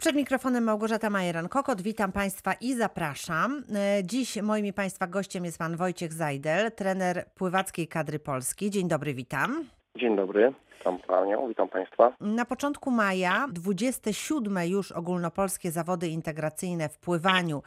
Przed mikrofonem Małgorzata Majeran-Kokot. Witam Państwa i zapraszam. E, Dziś moim Państwa gościem jest Pan Wojciech Zajdel, trener pływackiej kadry Polski. Dzień dobry, witam. Dzień dobry, witam Panią, witam Państwa. Na początku maja 27 już ogólnopolskie zawody integracyjne w pływaniu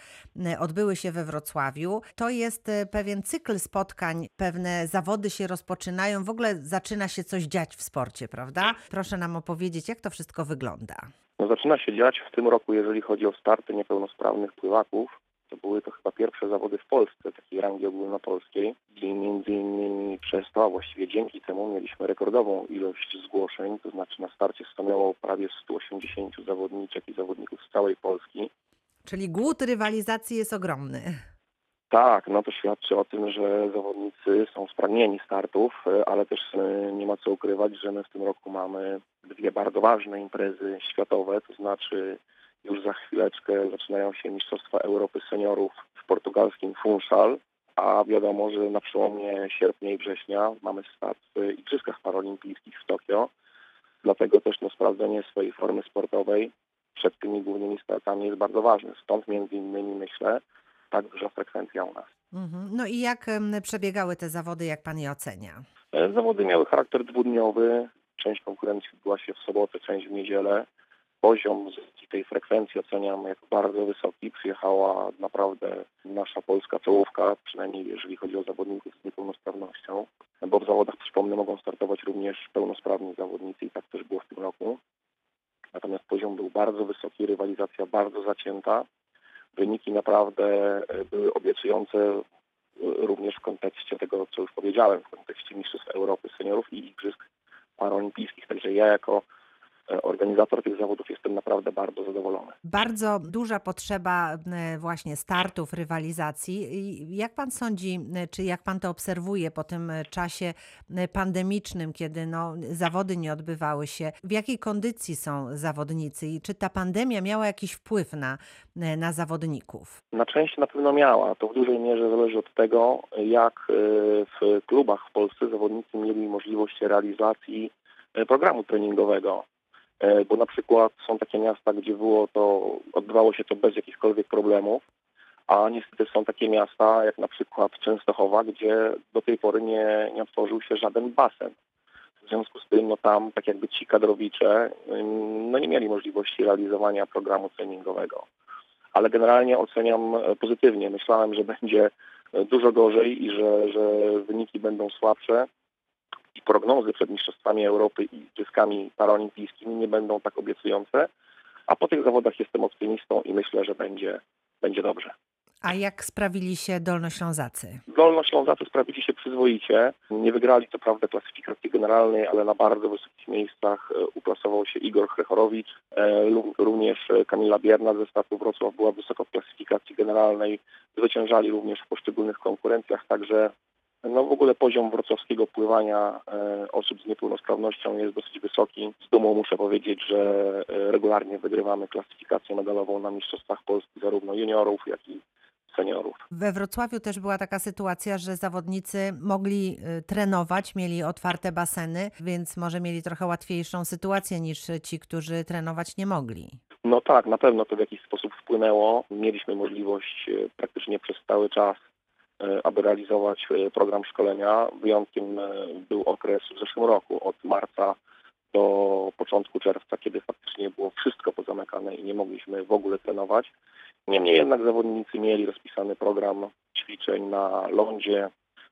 e, odbyły się we Wrocławiu. To jest e, pewien cykl spotkań, pewne zawody się rozpoczynają, w ogóle zaczyna się coś dziać w sporcie, prawda? Proszę nam opowiedzieć, jak to wszystko wygląda. No, zaczyna się dziać w tym roku, jeżeli chodzi o starty niepełnosprawnych pływaków. To były to chyba pierwsze zawody w Polsce, takiej rangi ogólnopolskiej. I między innymi przez to, a właściwie dzięki temu mieliśmy rekordową ilość zgłoszeń, to znaczy na starcie stanęło prawie 180 zawodniczek i zawodników z całej Polski. Czyli głód rywalizacji jest ogromny. Tak, no to świadczy o tym, że zawodnicy są spragnieni startów, e, ale też e, nie ma co ukrywać, że my w tym roku mamy dwie bardzo ważne imprezy światowe, to znaczy już za chwileczkę zaczynają się Mistrzostwa Europy Seniorów w portugalskim Funchal, a wiadomo, że na przełomie sierpnia i września mamy start w Igrzyskach Paralimpijskich w Tokio. Dlatego też no, sprawdzenie swojej formy sportowej przed tymi głównymi startami jest bardzo ważne. Stąd między innymi myślę tak duża frekwencja u nas. Mhm. No i jak przebiegały te zawody, jak pan je ocenia? E, Zawody miały charakter dwudniowy. Część konkurencji odbyła się w sobotę, część w niedzielę. Poziom tej frekwencji oceniam jako bardzo wysoki. Przyjechała naprawdę nasza polska czołówka, przynajmniej jeżeli chodzi o zawodników z niepełnosprawnością, bo w zawodach, przypomnę, mogą startować również pełnosprawni zawodnicy i tak też było w tym roku. Natomiast poziom był bardzo wysoki, rywalizacja bardzo zacięta. Wyniki naprawdę e, były obiecujące e, również w kontekście tego, co już powiedziałem, w kontekście Mistrzostw Europy Seniorów i Igrzysk Paraolimpijskich. Także ja jako organizator tych zawodów jestem naprawdę bardzo zadowolony. Bardzo duża potrzeba e, właśnie startów, rywalizacji. Jak pan sądzi, e, czy jak pan to obserwuje po tym e, czasie e, pandemicznym, kiedy no, zawody nie odbywały się, w jakiej kondycji są zawodnicy i czy ta pandemia miała jakiś wpływ na, e, na zawodników? Na część na pewno miała. To w dużej mierze zależy od tego, jak e, w klubach w Polsce zawodnicy mieli możliwość realizacji e, programu treningowego. E, Bo na przykład są takie miasta, gdzie było to, odbywało się to bez jakichkolwiek problemów, a niestety są takie miasta, jak na przykład Częstochowa, gdzie do tej pory nie, nie otworzył się żaden basen. W związku z tym, no tam tak jakby ci kadrowicze, no nie mieli możliwości realizowania programu treningowego. Ale generalnie oceniam e, pozytywnie. Myślałem, że będzie e, dużo gorzej i że, że wyniki będą słabsze i prognozy przed Mistrzostwami Europy i Igrzyskami Paraolimpijskimi nie będą tak obiecujące, a po tych zawodach jestem optymistą i myślę, że będzie, będzie dobrze. A jak sprawili się Dolnoślązacy? Dolnoślązacy sprawili się przyzwoicie. Nie wygrali co prawda klasyfikacji generalnej, ale na bardzo wysokich miejscach e, uplasował się Igor Chrechorowicz. E, Również Kamila Bierna ze startu Wrocław była wysoko w klasyfikacji generalnej. Zwyciężali również w poszczególnych konkurencjach, także no w ogóle poziom wrocławskiego pływania e, osób z niepełnosprawnością jest dosyć wysoki. Z dumą muszę powiedzieć, że e, regularnie wygrywamy klasyfikację medalową na Mistrzostwach Polski zarówno juniorów, jak i seniorów. We Wrocławiu też była taka sytuacja, że zawodnicy mogli y, trenować, mieli otwarte baseny, więc może mieli trochę łatwiejszą sytuację niż ci, którzy trenować nie mogli. No tak, na pewno to w jakiś sposób wpłynęło. Mieliśmy możliwość e, praktycznie przez cały czas, e, aby realizować e, program szkolenia. Wyjątkiem e, był okres w zeszłym roku, od marca do początku czerwca, kiedy faktycznie było wszystko pozamykane i nie mogliśmy w ogóle trenować. Niemniej jednak zawodnicy mieli rozpisany program ćwiczeń na lądzie,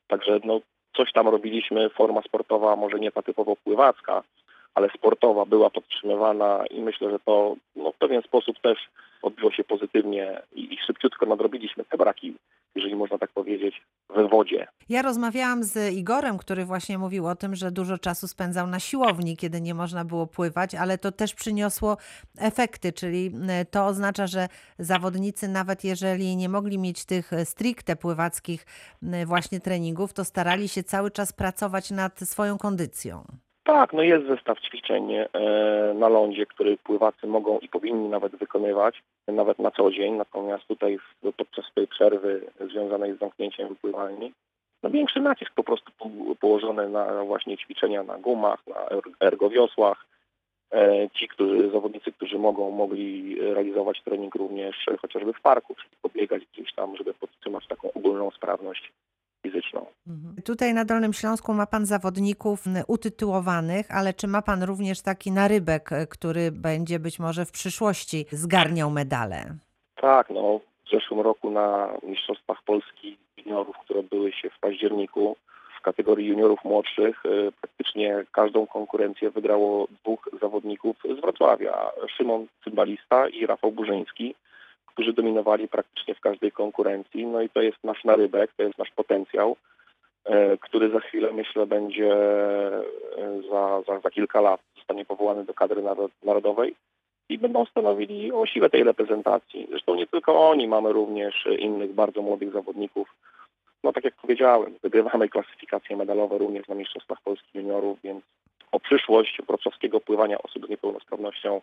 także no, coś tam robiliśmy. Forma sportowa, może nie ta typowo pływacka, ale sportowa była podtrzymywana i myślę, że to no, w pewien sposób też odbiło się pozytywnie i, i szybciutko nadrobiliśmy te braki, jeżeli można tak powiedzieć, we wodzie. Ja rozmawiałam z Igorem, który właśnie mówił o tym, że dużo czasu spędzał na siłowni, kiedy nie można było pływać, ale to też przyniosło efekty, czyli y, to oznacza, że zawodnicy, nawet jeżeli nie mogli mieć tych y, stricte pływackich y, właśnie treningów, to starali się cały czas pracować nad swoją kondycją. Tak, no jest zestaw ćwiczeń e, na lądzie, który pływacy mogą i powinni nawet wykonywać, nawet na co dzień. Natomiast tutaj podczas tej przerwy związanej z zamknięciem wypływalni, no większy nacisk po prostu po- położony na właśnie ćwiczenia na gumach, na er- ergowiosłach. E, Ci którzy, zawodnicy, którzy mogą, mogli realizować trening również chociażby w parku, czyli pobiegać gdzieś tam, żeby podtrzymać taką ogólną sprawność fizyczną. Mhm. Tutaj na Dolnym Śląsku ma Pan zawodników utytułowanych, ale czy ma Pan również taki narybek, e, który będzie być może w przyszłości zgarniał medale? Tak, no w zeszłym roku na Mistrzostwach Polski juniorów, które były się w październiku, w kategorii juniorów młodszych e, praktycznie każdą konkurencję wygrało dwóch zawodników z Wrocławia. Szymon Cymbalista i Rafał Burzyński, którzy dominowali praktycznie w każdej konkurencji. No i to jest nasz narybek, to jest nasz potencjał, e, który za chwilę myślę będzie e, za, za, za kilka lat zostanie powołany do kadry naro- narodowej i będą stanowili o siłę tej reprezentacji. Zresztą nie tylko oni, mamy również innych bardzo młodych zawodników. No tak jak powiedziałem, wygrywamy klasyfikacje medalowe również na Mistrzostwach Polskich Juniorów, więc o przyszłość wrocławskiego pływania osób z niepełnosprawnością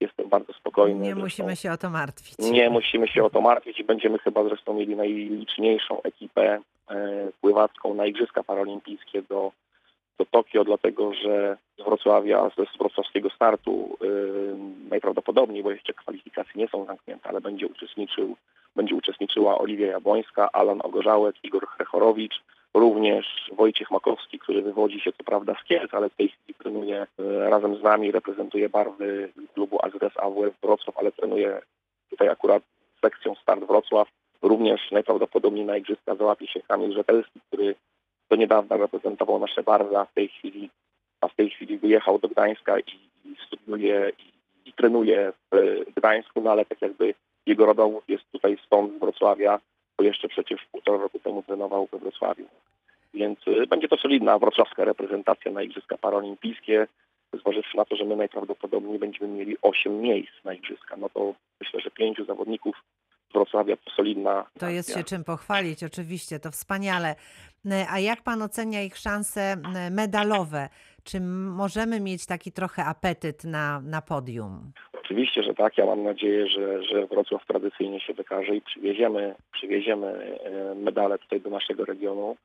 jestem bardzo spokojny. Nie Zresztą musimy się o to martwić. Nie musimy się o to martwić i będziemy chyba zresztą mieli najliczniejszą ekipę e, pływacką na Igrzyska Paralimpijskie do, do Tokio, dlatego że z Wrocławia, ze z wrocławskiego startu e, najprawdopodobniej, bo jeszcze kwalifikacje nie są zamknięte, ale będzie uczestniczył, będzie uczestniczyła Oliwia Jabłońska, Alan Ogorzałek, Igor Chrechorowicz, również Wojciech Makowski, który wywodzi się co prawda z Kielc, ale w tej chwili trenuje e, razem z nami, reprezentuje barwy klubu AZS AWF Wrocław, ale trenuje tutaj akurat sekcją Start Wrocław. Również najprawdopodobniej na Igrzyska załapie się Kamil Rzetelski, który do niedawna reprezentował nasze barwy, a w tej chwili, a w tej chwili wyjechał do Gdańska i, i studiuje i, i trenuje w e, Gdańsku, no ale tak jakby jego rodowód jest tutaj stąd z Wrocławia, bo jeszcze przecież półtora roku temu trenował we Wrocławiu. Więc y, będzie to solidna wrocławska reprezentacja na Igrzyska Paralimpijskie, zważywszy na to, że my najprawdopodobniej będziemy mieli 8 miejsc na Igrzyska. No to myślę, że pięciu zawodników z Wrocławia to solidna To jest akcja. się czym pochwalić, oczywiście, to wspaniale. E, A jak pan ocenia ich szanse e, medalowe? Czy możemy mieć taki trochę apetyt na, na podium? Oczywiście, że tak. Ja mam nadzieję, że, że Wrocław tradycyjnie się wykaże i przywieziemy, przywieziemy medale tutaj do naszego regionu.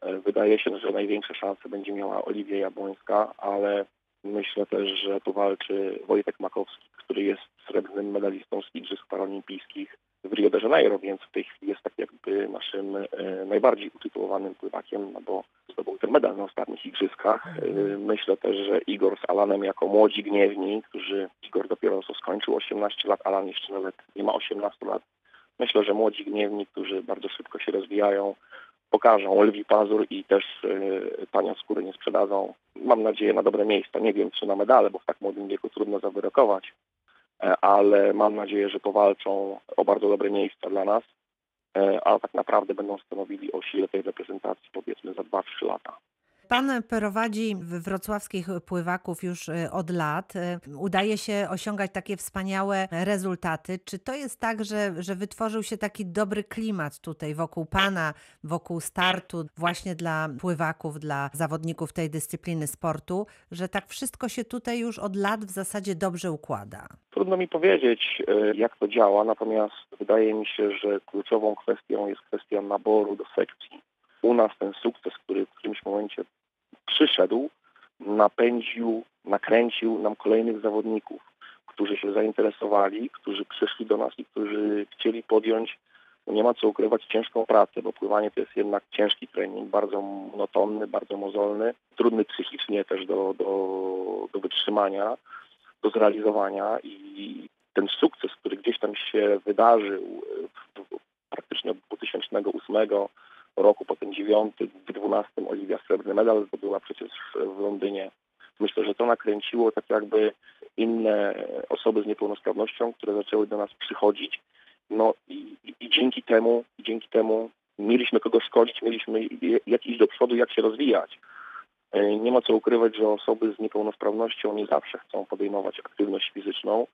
E, Wydaje się, że największe szanse będzie miała Oliwia Jabłońska, ale myślę też, że powalczy Wojtek Makowski, który jest srebrnym medalistą z Igrzysk Paralimpijskich w Rio de Janeiro, więc w tej chwili jest tak jakby naszym e, najbardziej utytułowanym pływakiem, no bo zdobył ten medal na ostatnich igrzyskach. E, Myślę też, że Igor z Alanem jako młodzi gniewni, którzy Igor dopiero co skończył 18 lat, Alan jeszcze nawet nie ma 18 lat. Myślę, że młodzi gniewni, którzy bardzo szybko się rozwijają, pokażą lwi pazur i też e, tania skóry nie sprzedadzą. Mam nadzieję na dobre miejsca. Nie wiem, czy na medale, bo w tak młodym wieku trudno zawyrokować, e, ale mam nadzieję, że powalczą o bardzo dobre miejsca dla nas, e, a tak naprawdę będą stanowili o sile tej reprezentacji powiedzmy za 2-3 lata. Pan prowadzi wrocławskich pływaków już e, od lat. E, Udaje się osiągać takie wspaniałe rezultaty. Czy to jest tak, że, że wytworzył się taki dobry klimat tutaj wokół Pana, wokół startu, właśnie dla pływaków, dla zawodników tej dyscypliny sportu, że tak wszystko się tutaj już od lat w zasadzie dobrze układa? Trudno mi powiedzieć, e, jak to działa, natomiast wydaje mi się, że kluczową kwestią jest kwestia naboru do sekcji. U nas ten sukces, który w którymś momencie przyszedł, napędził, nakręcił nam kolejnych zawodników, którzy się zainteresowali, którzy przyszli do nas i którzy chcieli podjąć, no nie ma co ukrywać, ciężką pracę, bo pływanie to jest jednak ciężki trening, bardzo monotonny, bardzo mozolny, trudny psychicznie też do, do, do wytrzymania do zrealizowania i ten sukces, który gdzieś tam się wydarzył praktycznie od 2008 roku, potem 9, w 12 Oliwia srebrny medal zdobyła przecież w Londynie. Myślę, że to nakręciło tak jakby inne osoby z niepełnosprawnością, które zaczęły do nas przychodzić. No i, i, dzięki temu, dzięki temu mieliśmy kogo szkolić, mieliśmy jak iść do przodu, jak się rozwijać. E, Nie ma co ukrywać, że osoby z niepełnosprawnością nie zawsze chcą podejmować aktywność fizyczną,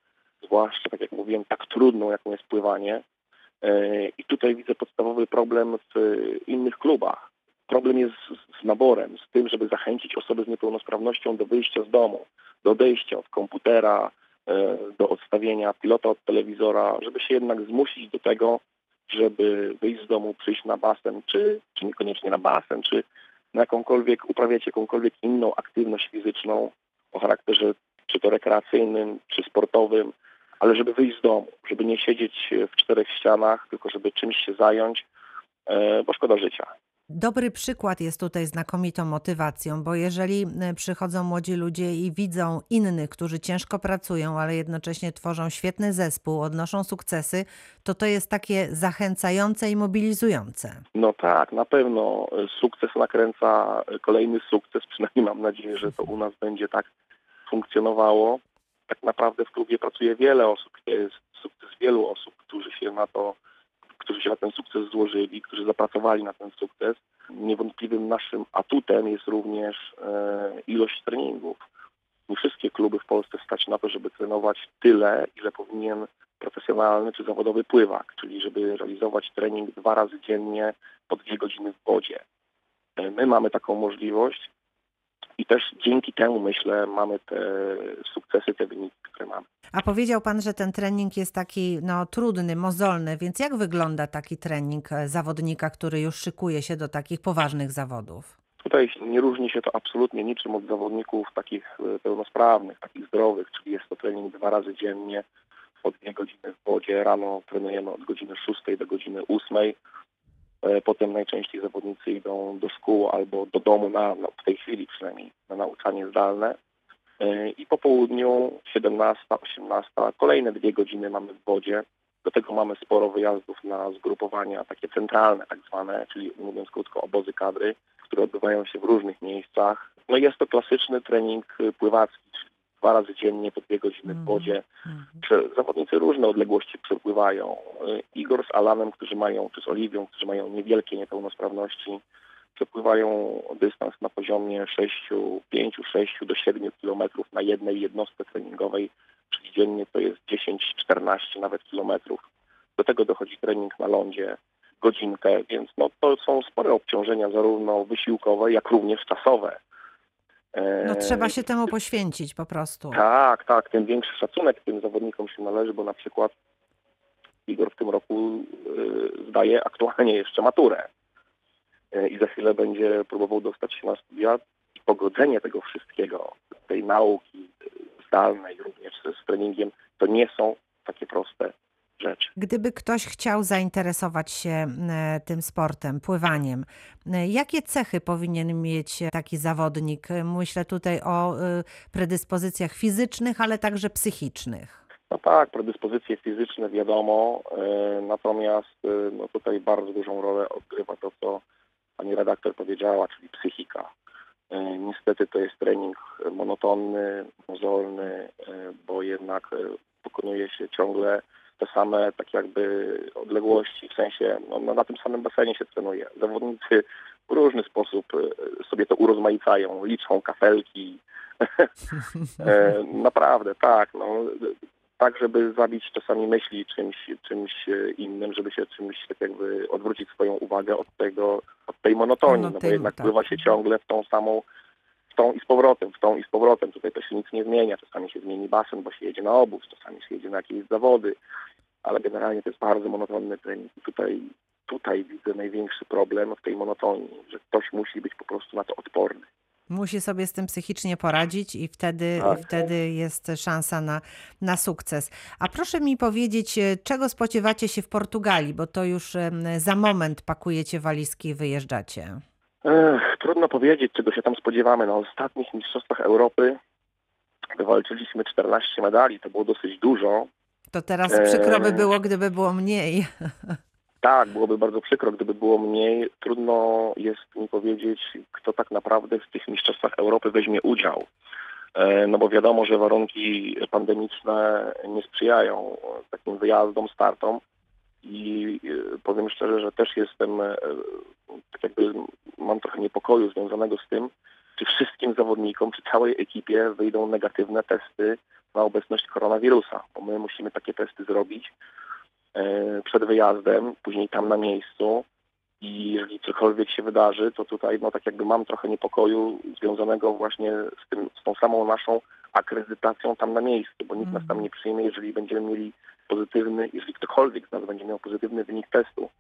zwłaszcza, tak jak mówiłem, tak trudną, jaką jest pływanie. E, I tutaj widzę podstawowy problem w innych klubach. Problem jest z- z naborem, z tym, żeby zachęcić osoby z niepełnosprawnością do wyjścia z domu, do odejścia od komputera, e, do odstawienia pilota od telewizora, żeby się jednak zmusić do tego, żeby wyjść z domu, przyjść na basen, czy, czy niekoniecznie na basen, czy na jakąkolwiek, uprawiać jakąkolwiek inną aktywność fizyczną o charakterze czy to rekreacyjnym, czy sportowym, ale żeby wyjść z domu, żeby nie siedzieć w czterech ścianach, tylko żeby czymś się zająć, e, bo szkoda życia. Dobry przykład jest tutaj znakomitą motywacją, bo jeżeli e, przychodzą młodzi ludzie i widzą innych, którzy ciężko pracują, ale jednocześnie tworzą świetny zespół, odnoszą sukcesy, to to jest takie zachęcające i mobilizujące. No tak, na pewno sukces nakręca kolejny sukces, przynajmniej mam nadzieję, że to u nas będzie tak funkcjonowało. Tak naprawdę w klubie pracuje wiele osób, jest sukces wielu osób, którzy się na to którzy się na ten sukces złożyli, którzy zapracowali na ten sukces. Niewątpliwym naszym atutem jest również e, ilość treningów. Nie wszystkie kluby w Polsce stać na to, żeby trenować tyle, ile powinien profesjonalny czy zawodowy pływak, czyli żeby realizować trening dwa razy dziennie po dwie godziny w wodzie. E, my mamy taką możliwość i też dzięki temu, myślę, mamy te sukcesy, te wyniki, które mamy. A powiedział Pan, że ten trening jest taki no, trudny, mozolny, więc jak wygląda taki trening e, zawodnika, który już szykuje się do takich poważnych zawodów? Tutaj nie różni się to absolutnie niczym od zawodników takich e, pełnosprawnych, takich zdrowych, czyli jest to trening dwa razy dziennie po dwie godziny w wodzie. Rano trenujemy od godziny 6 do godziny 8 E, potem najczęściej zawodnicy idą do szkół albo do domu, na, no w tej chwili przynajmniej, na nauczanie zdalne. E, I po południu 17, 18, kolejne dwie godziny mamy w wodzie. Do tego mamy sporo wyjazdów na zgrupowania takie centralne tak zwane, czyli mówiąc krótko obozy kadry, które odbywają się w różnych miejscach. No jest to klasyczny trening pływacki, dwa razy dziennie po dwie godziny w wodzie. Mm. Zawodnicy różne odległości przepływają. Y, Igor z Alanem, którzy mają, czy z Oliwią, którzy mają niewielkie niepełnosprawności, przepływają dystans na poziomie 6, 5, 6 do 7 kilometrów na jednej jednostce treningowej, czyli dziennie to jest 10, 14 nawet kilometrów. Do tego dochodzi trening na lądzie godzinkę, więc no, to są spore obciążenia zarówno wysiłkowe, jak również czasowe. No trzeba się temu poświęcić po prostu. Tak, tak, tym większy szacunek tym zawodnikom się należy, bo na przykład Igor w tym roku y, zdaje aktualnie jeszcze maturę y, i za chwilę będzie próbował dostać się na studia i pogodzenie tego wszystkiego, tej nauki zdalnej również z treningiem, to nie są takie proste Gdyby ktoś chciał zainteresować się e, tym sportem, pływaniem, e, jakie cechy powinien mieć taki zawodnik? Myślę tutaj o e, predyspozycjach fizycznych, ale także psychicznych. No tak, predyspozycje fizyczne wiadomo, natomiast no tutaj bardzo dużą rolę odgrywa to, co pani redaktor powiedziała, czyli psychika. Niestety to jest trening monotonny, mozolny, bo jednak pokonuje się ciągle te same tak jakby odległości, w sensie no, no, na tym samym basenie się trenuje. Zawodnicy w różny sposób e, sobie to urozmaicają, liczą kafelki. E, naprawdę, tak. No, tak, żeby zabić czasami myśli czymś, czymś innym, żeby się czymś tak jakby odwrócić swoją uwagę od tego, od tej monotonii, no bo jednak tak. pływa się ciągle w tą samą w tą i z powrotem, w tą i z powrotem. Tutaj to się nic nie zmienia. Czasami się zmieni basen, bo się jedzie na obóz, czasami się jedzie na jakieś zawody, ale generalnie to jest bardzo monotonny trening. I tutaj, tutaj widzę największy problem w tej monotonii, że ktoś musi być po prostu na to odporny. Musi sobie z tym psychicznie poradzić i wtedy, tak. wtedy jest szansa na, na sukces. A proszę mi powiedzieć, e, czego spodziewacie się w Portugalii, bo to już za moment pakujecie walizki i wyjeżdżacie. Ech, trudno powiedzieć, czego się tam spodziewamy. Na ostatnich mistrzostwach Europy wywalczyliśmy 14 medali, to było dosyć dużo. To teraz przykro by było, gdyby było mniej. Tak, byłoby bardzo przykro, gdyby było mniej. Trudno jest mi powiedzieć, kto tak naprawdę w tych mistrzostwach Europy weźmie udział. E, no bo wiadomo, że warunki pandemiczne nie sprzyjają takim wyjazdom, startom i e, powiem szczerze, że też jestem, e, tak jakby mam trochę niepokoju związanego z tym, czy wszystkim zawodnikom, czy całej ekipie wyjdą negatywne testy na obecność koronawirusa, bo my musimy takie testy zrobić e, przed wyjazdem, później tam na miejscu. I jeżeli cokolwiek się wydarzy, to tutaj no tak jakby mam trochę niepokoju związanego właśnie z, tym, z tą samą naszą akredytacją tam na miejscu, bo nikt nas tam nie przyjmie, jeżeli będziemy mieli pozytywny, jeżeli ktokolwiek z nas będzie miał pozytywny wynik testu.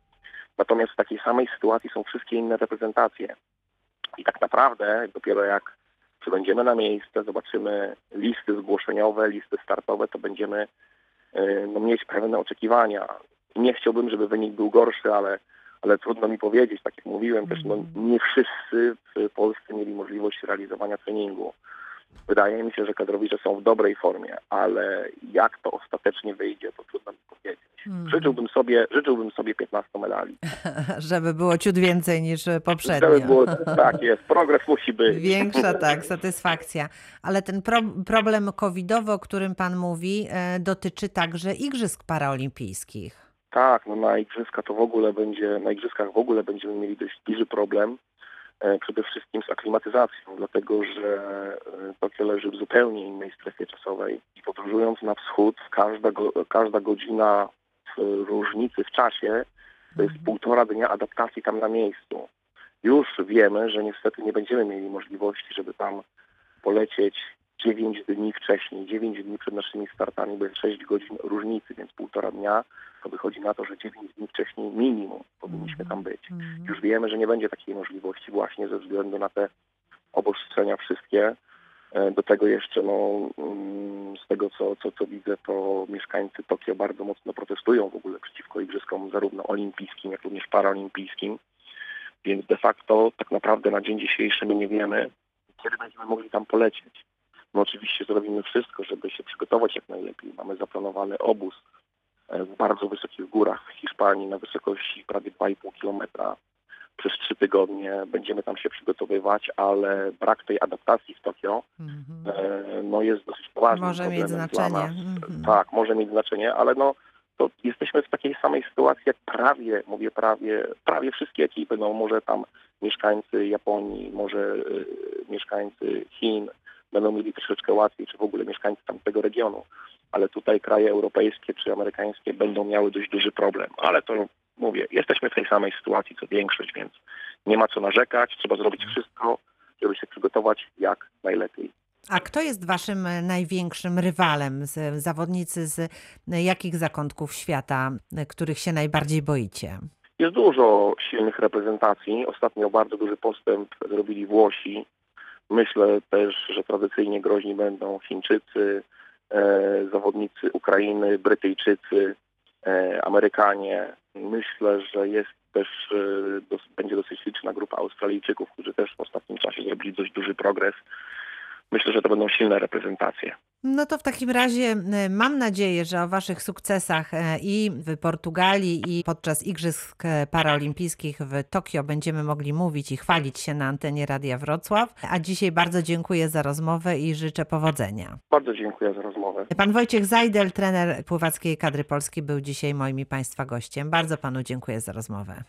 Natomiast w takiej samej sytuacji są wszystkie inne reprezentacje. I tak naprawdę dopiero jak przybędziemy na miejsce, zobaczymy listy zgłoszeniowe, listy startowe, to będziemy e, no, mieć pewne oczekiwania. Nie chciałbym, żeby wynik był gorszy, ale, ale trudno mi powiedzieć. Tak jak mówiłem, też no, nie wszyscy w Polsce mieli możliwość realizowania treningu. Wydaje mi się, że kadrowicze są w dobrej formie, ale jak to ostatecznie wyjdzie, to trudno mi powiedzieć. Mhm. Życzyłbym sobie, życzyłbym sobie 15 medali. Żeby było ciut więcej niż poprzednio. Żeby było, tak jest, progres musi być. Większa, tak, satysfakcja. Ale ten pro, problem covidowy, o którym Pan mówi, e, dotyczy także Igrzysk Paraolimpijskich. Tak, no na igrzyska to w ogóle będzie, na igrzyskach w ogóle będziemy mieli dość duży problem. E, przede wszystkim z aklimatyzacją, dlatego że e, Tokio leży w zupełnie innej strefie czasowej i podróżując na wschód, każda, go, każda godzina różnicy w czasie to jest półtora dnia adaptacji tam na miejscu. Już wiemy, że niestety nie będziemy mieli możliwości, żeby tam polecieć 9 dni wcześniej, 9 dni przed naszymi startami, bo jest 6 godzin różnicy, więc półtora dnia, to wychodzi na to, że 9 dni wcześniej minimum powinniśmy tam być. Mhm. Już wiemy, że nie będzie takiej możliwości właśnie ze względu na te obostrzenia wszystkie. E, Do tego jeszcze, no, mm, z tego co, co, co widzę, to mieszkańcy Tokio bardzo mocno protestują w ogóle przeciwko igrzyskom zarówno olimpijskim, jak również paraolimpijskim. Więc de facto tak naprawdę na dzień dzisiejszy my nie wiemy, kiedy będziemy mogli tam polecieć. My oczywiście zrobimy wszystko, żeby się przygotować jak najlepiej. Mamy zaplanowany obóz e, w bardzo wysokich górach w Hiszpanii na wysokości prawie 2,5 kilometra. Przez trzy tygodnie będziemy tam się przygotowywać, ale brak tej adaptacji w Tokio Mhm. e, no jest dosyć poważnym Może mieć znaczenie. nas. Mhm. Tak, może mieć znaczenie, ale no to jesteśmy w takiej samej sytuacji jak prawie, mówię prawie, prawie wszystkie ekipy, no może tam mieszkańcy Japonii, może y, mieszkańcy Chin będą mieli troszeczkę łatwiej, czy w ogóle mieszkańcy tamtego regionu, ale tutaj kraje europejskie czy amerykańskie będą miały dość duży problem, ale to mówię, jesteśmy w tej samej sytuacji co większość, więc nie ma co narzekać, trzeba zrobić wszystko, żeby się przygotować jak najlepiej. A kto jest waszym największym rywalem? Zawodnicy z jakich zakątków świata, których się najbardziej boicie? Jest dużo silnych reprezentacji. Ostatnio bardzo duży postęp zrobili Włosi. Myślę też, że tradycyjnie groźni będą Chińczycy, e, zawodnicy Ukrainy, Brytyjczycy, e, Amerykanie. Myślę, że jest też, e, będzie dosyć liczna grupa Australijczyków, którzy też w ostatnim czasie zrobili dość duży progres. Myślę, że to będą silne reprezentacje. No to w takim razie e, mam nadzieję, że o Waszych sukcesach e, i w Portugalii, i podczas Igrzysk e, Paraolimpijskich w Tokio będziemy mogli mówić i chwalić się na antenie Radia Wrocław. A dzisiaj bardzo dziękuję za rozmowę i życzę powodzenia. Bardzo dziękuję za rozmowę. Pan Wojciech Zajdel, trener pływackiej kadry polskiej, był dzisiaj moim i Państwa gościem. Bardzo Panu dziękuję za rozmowę.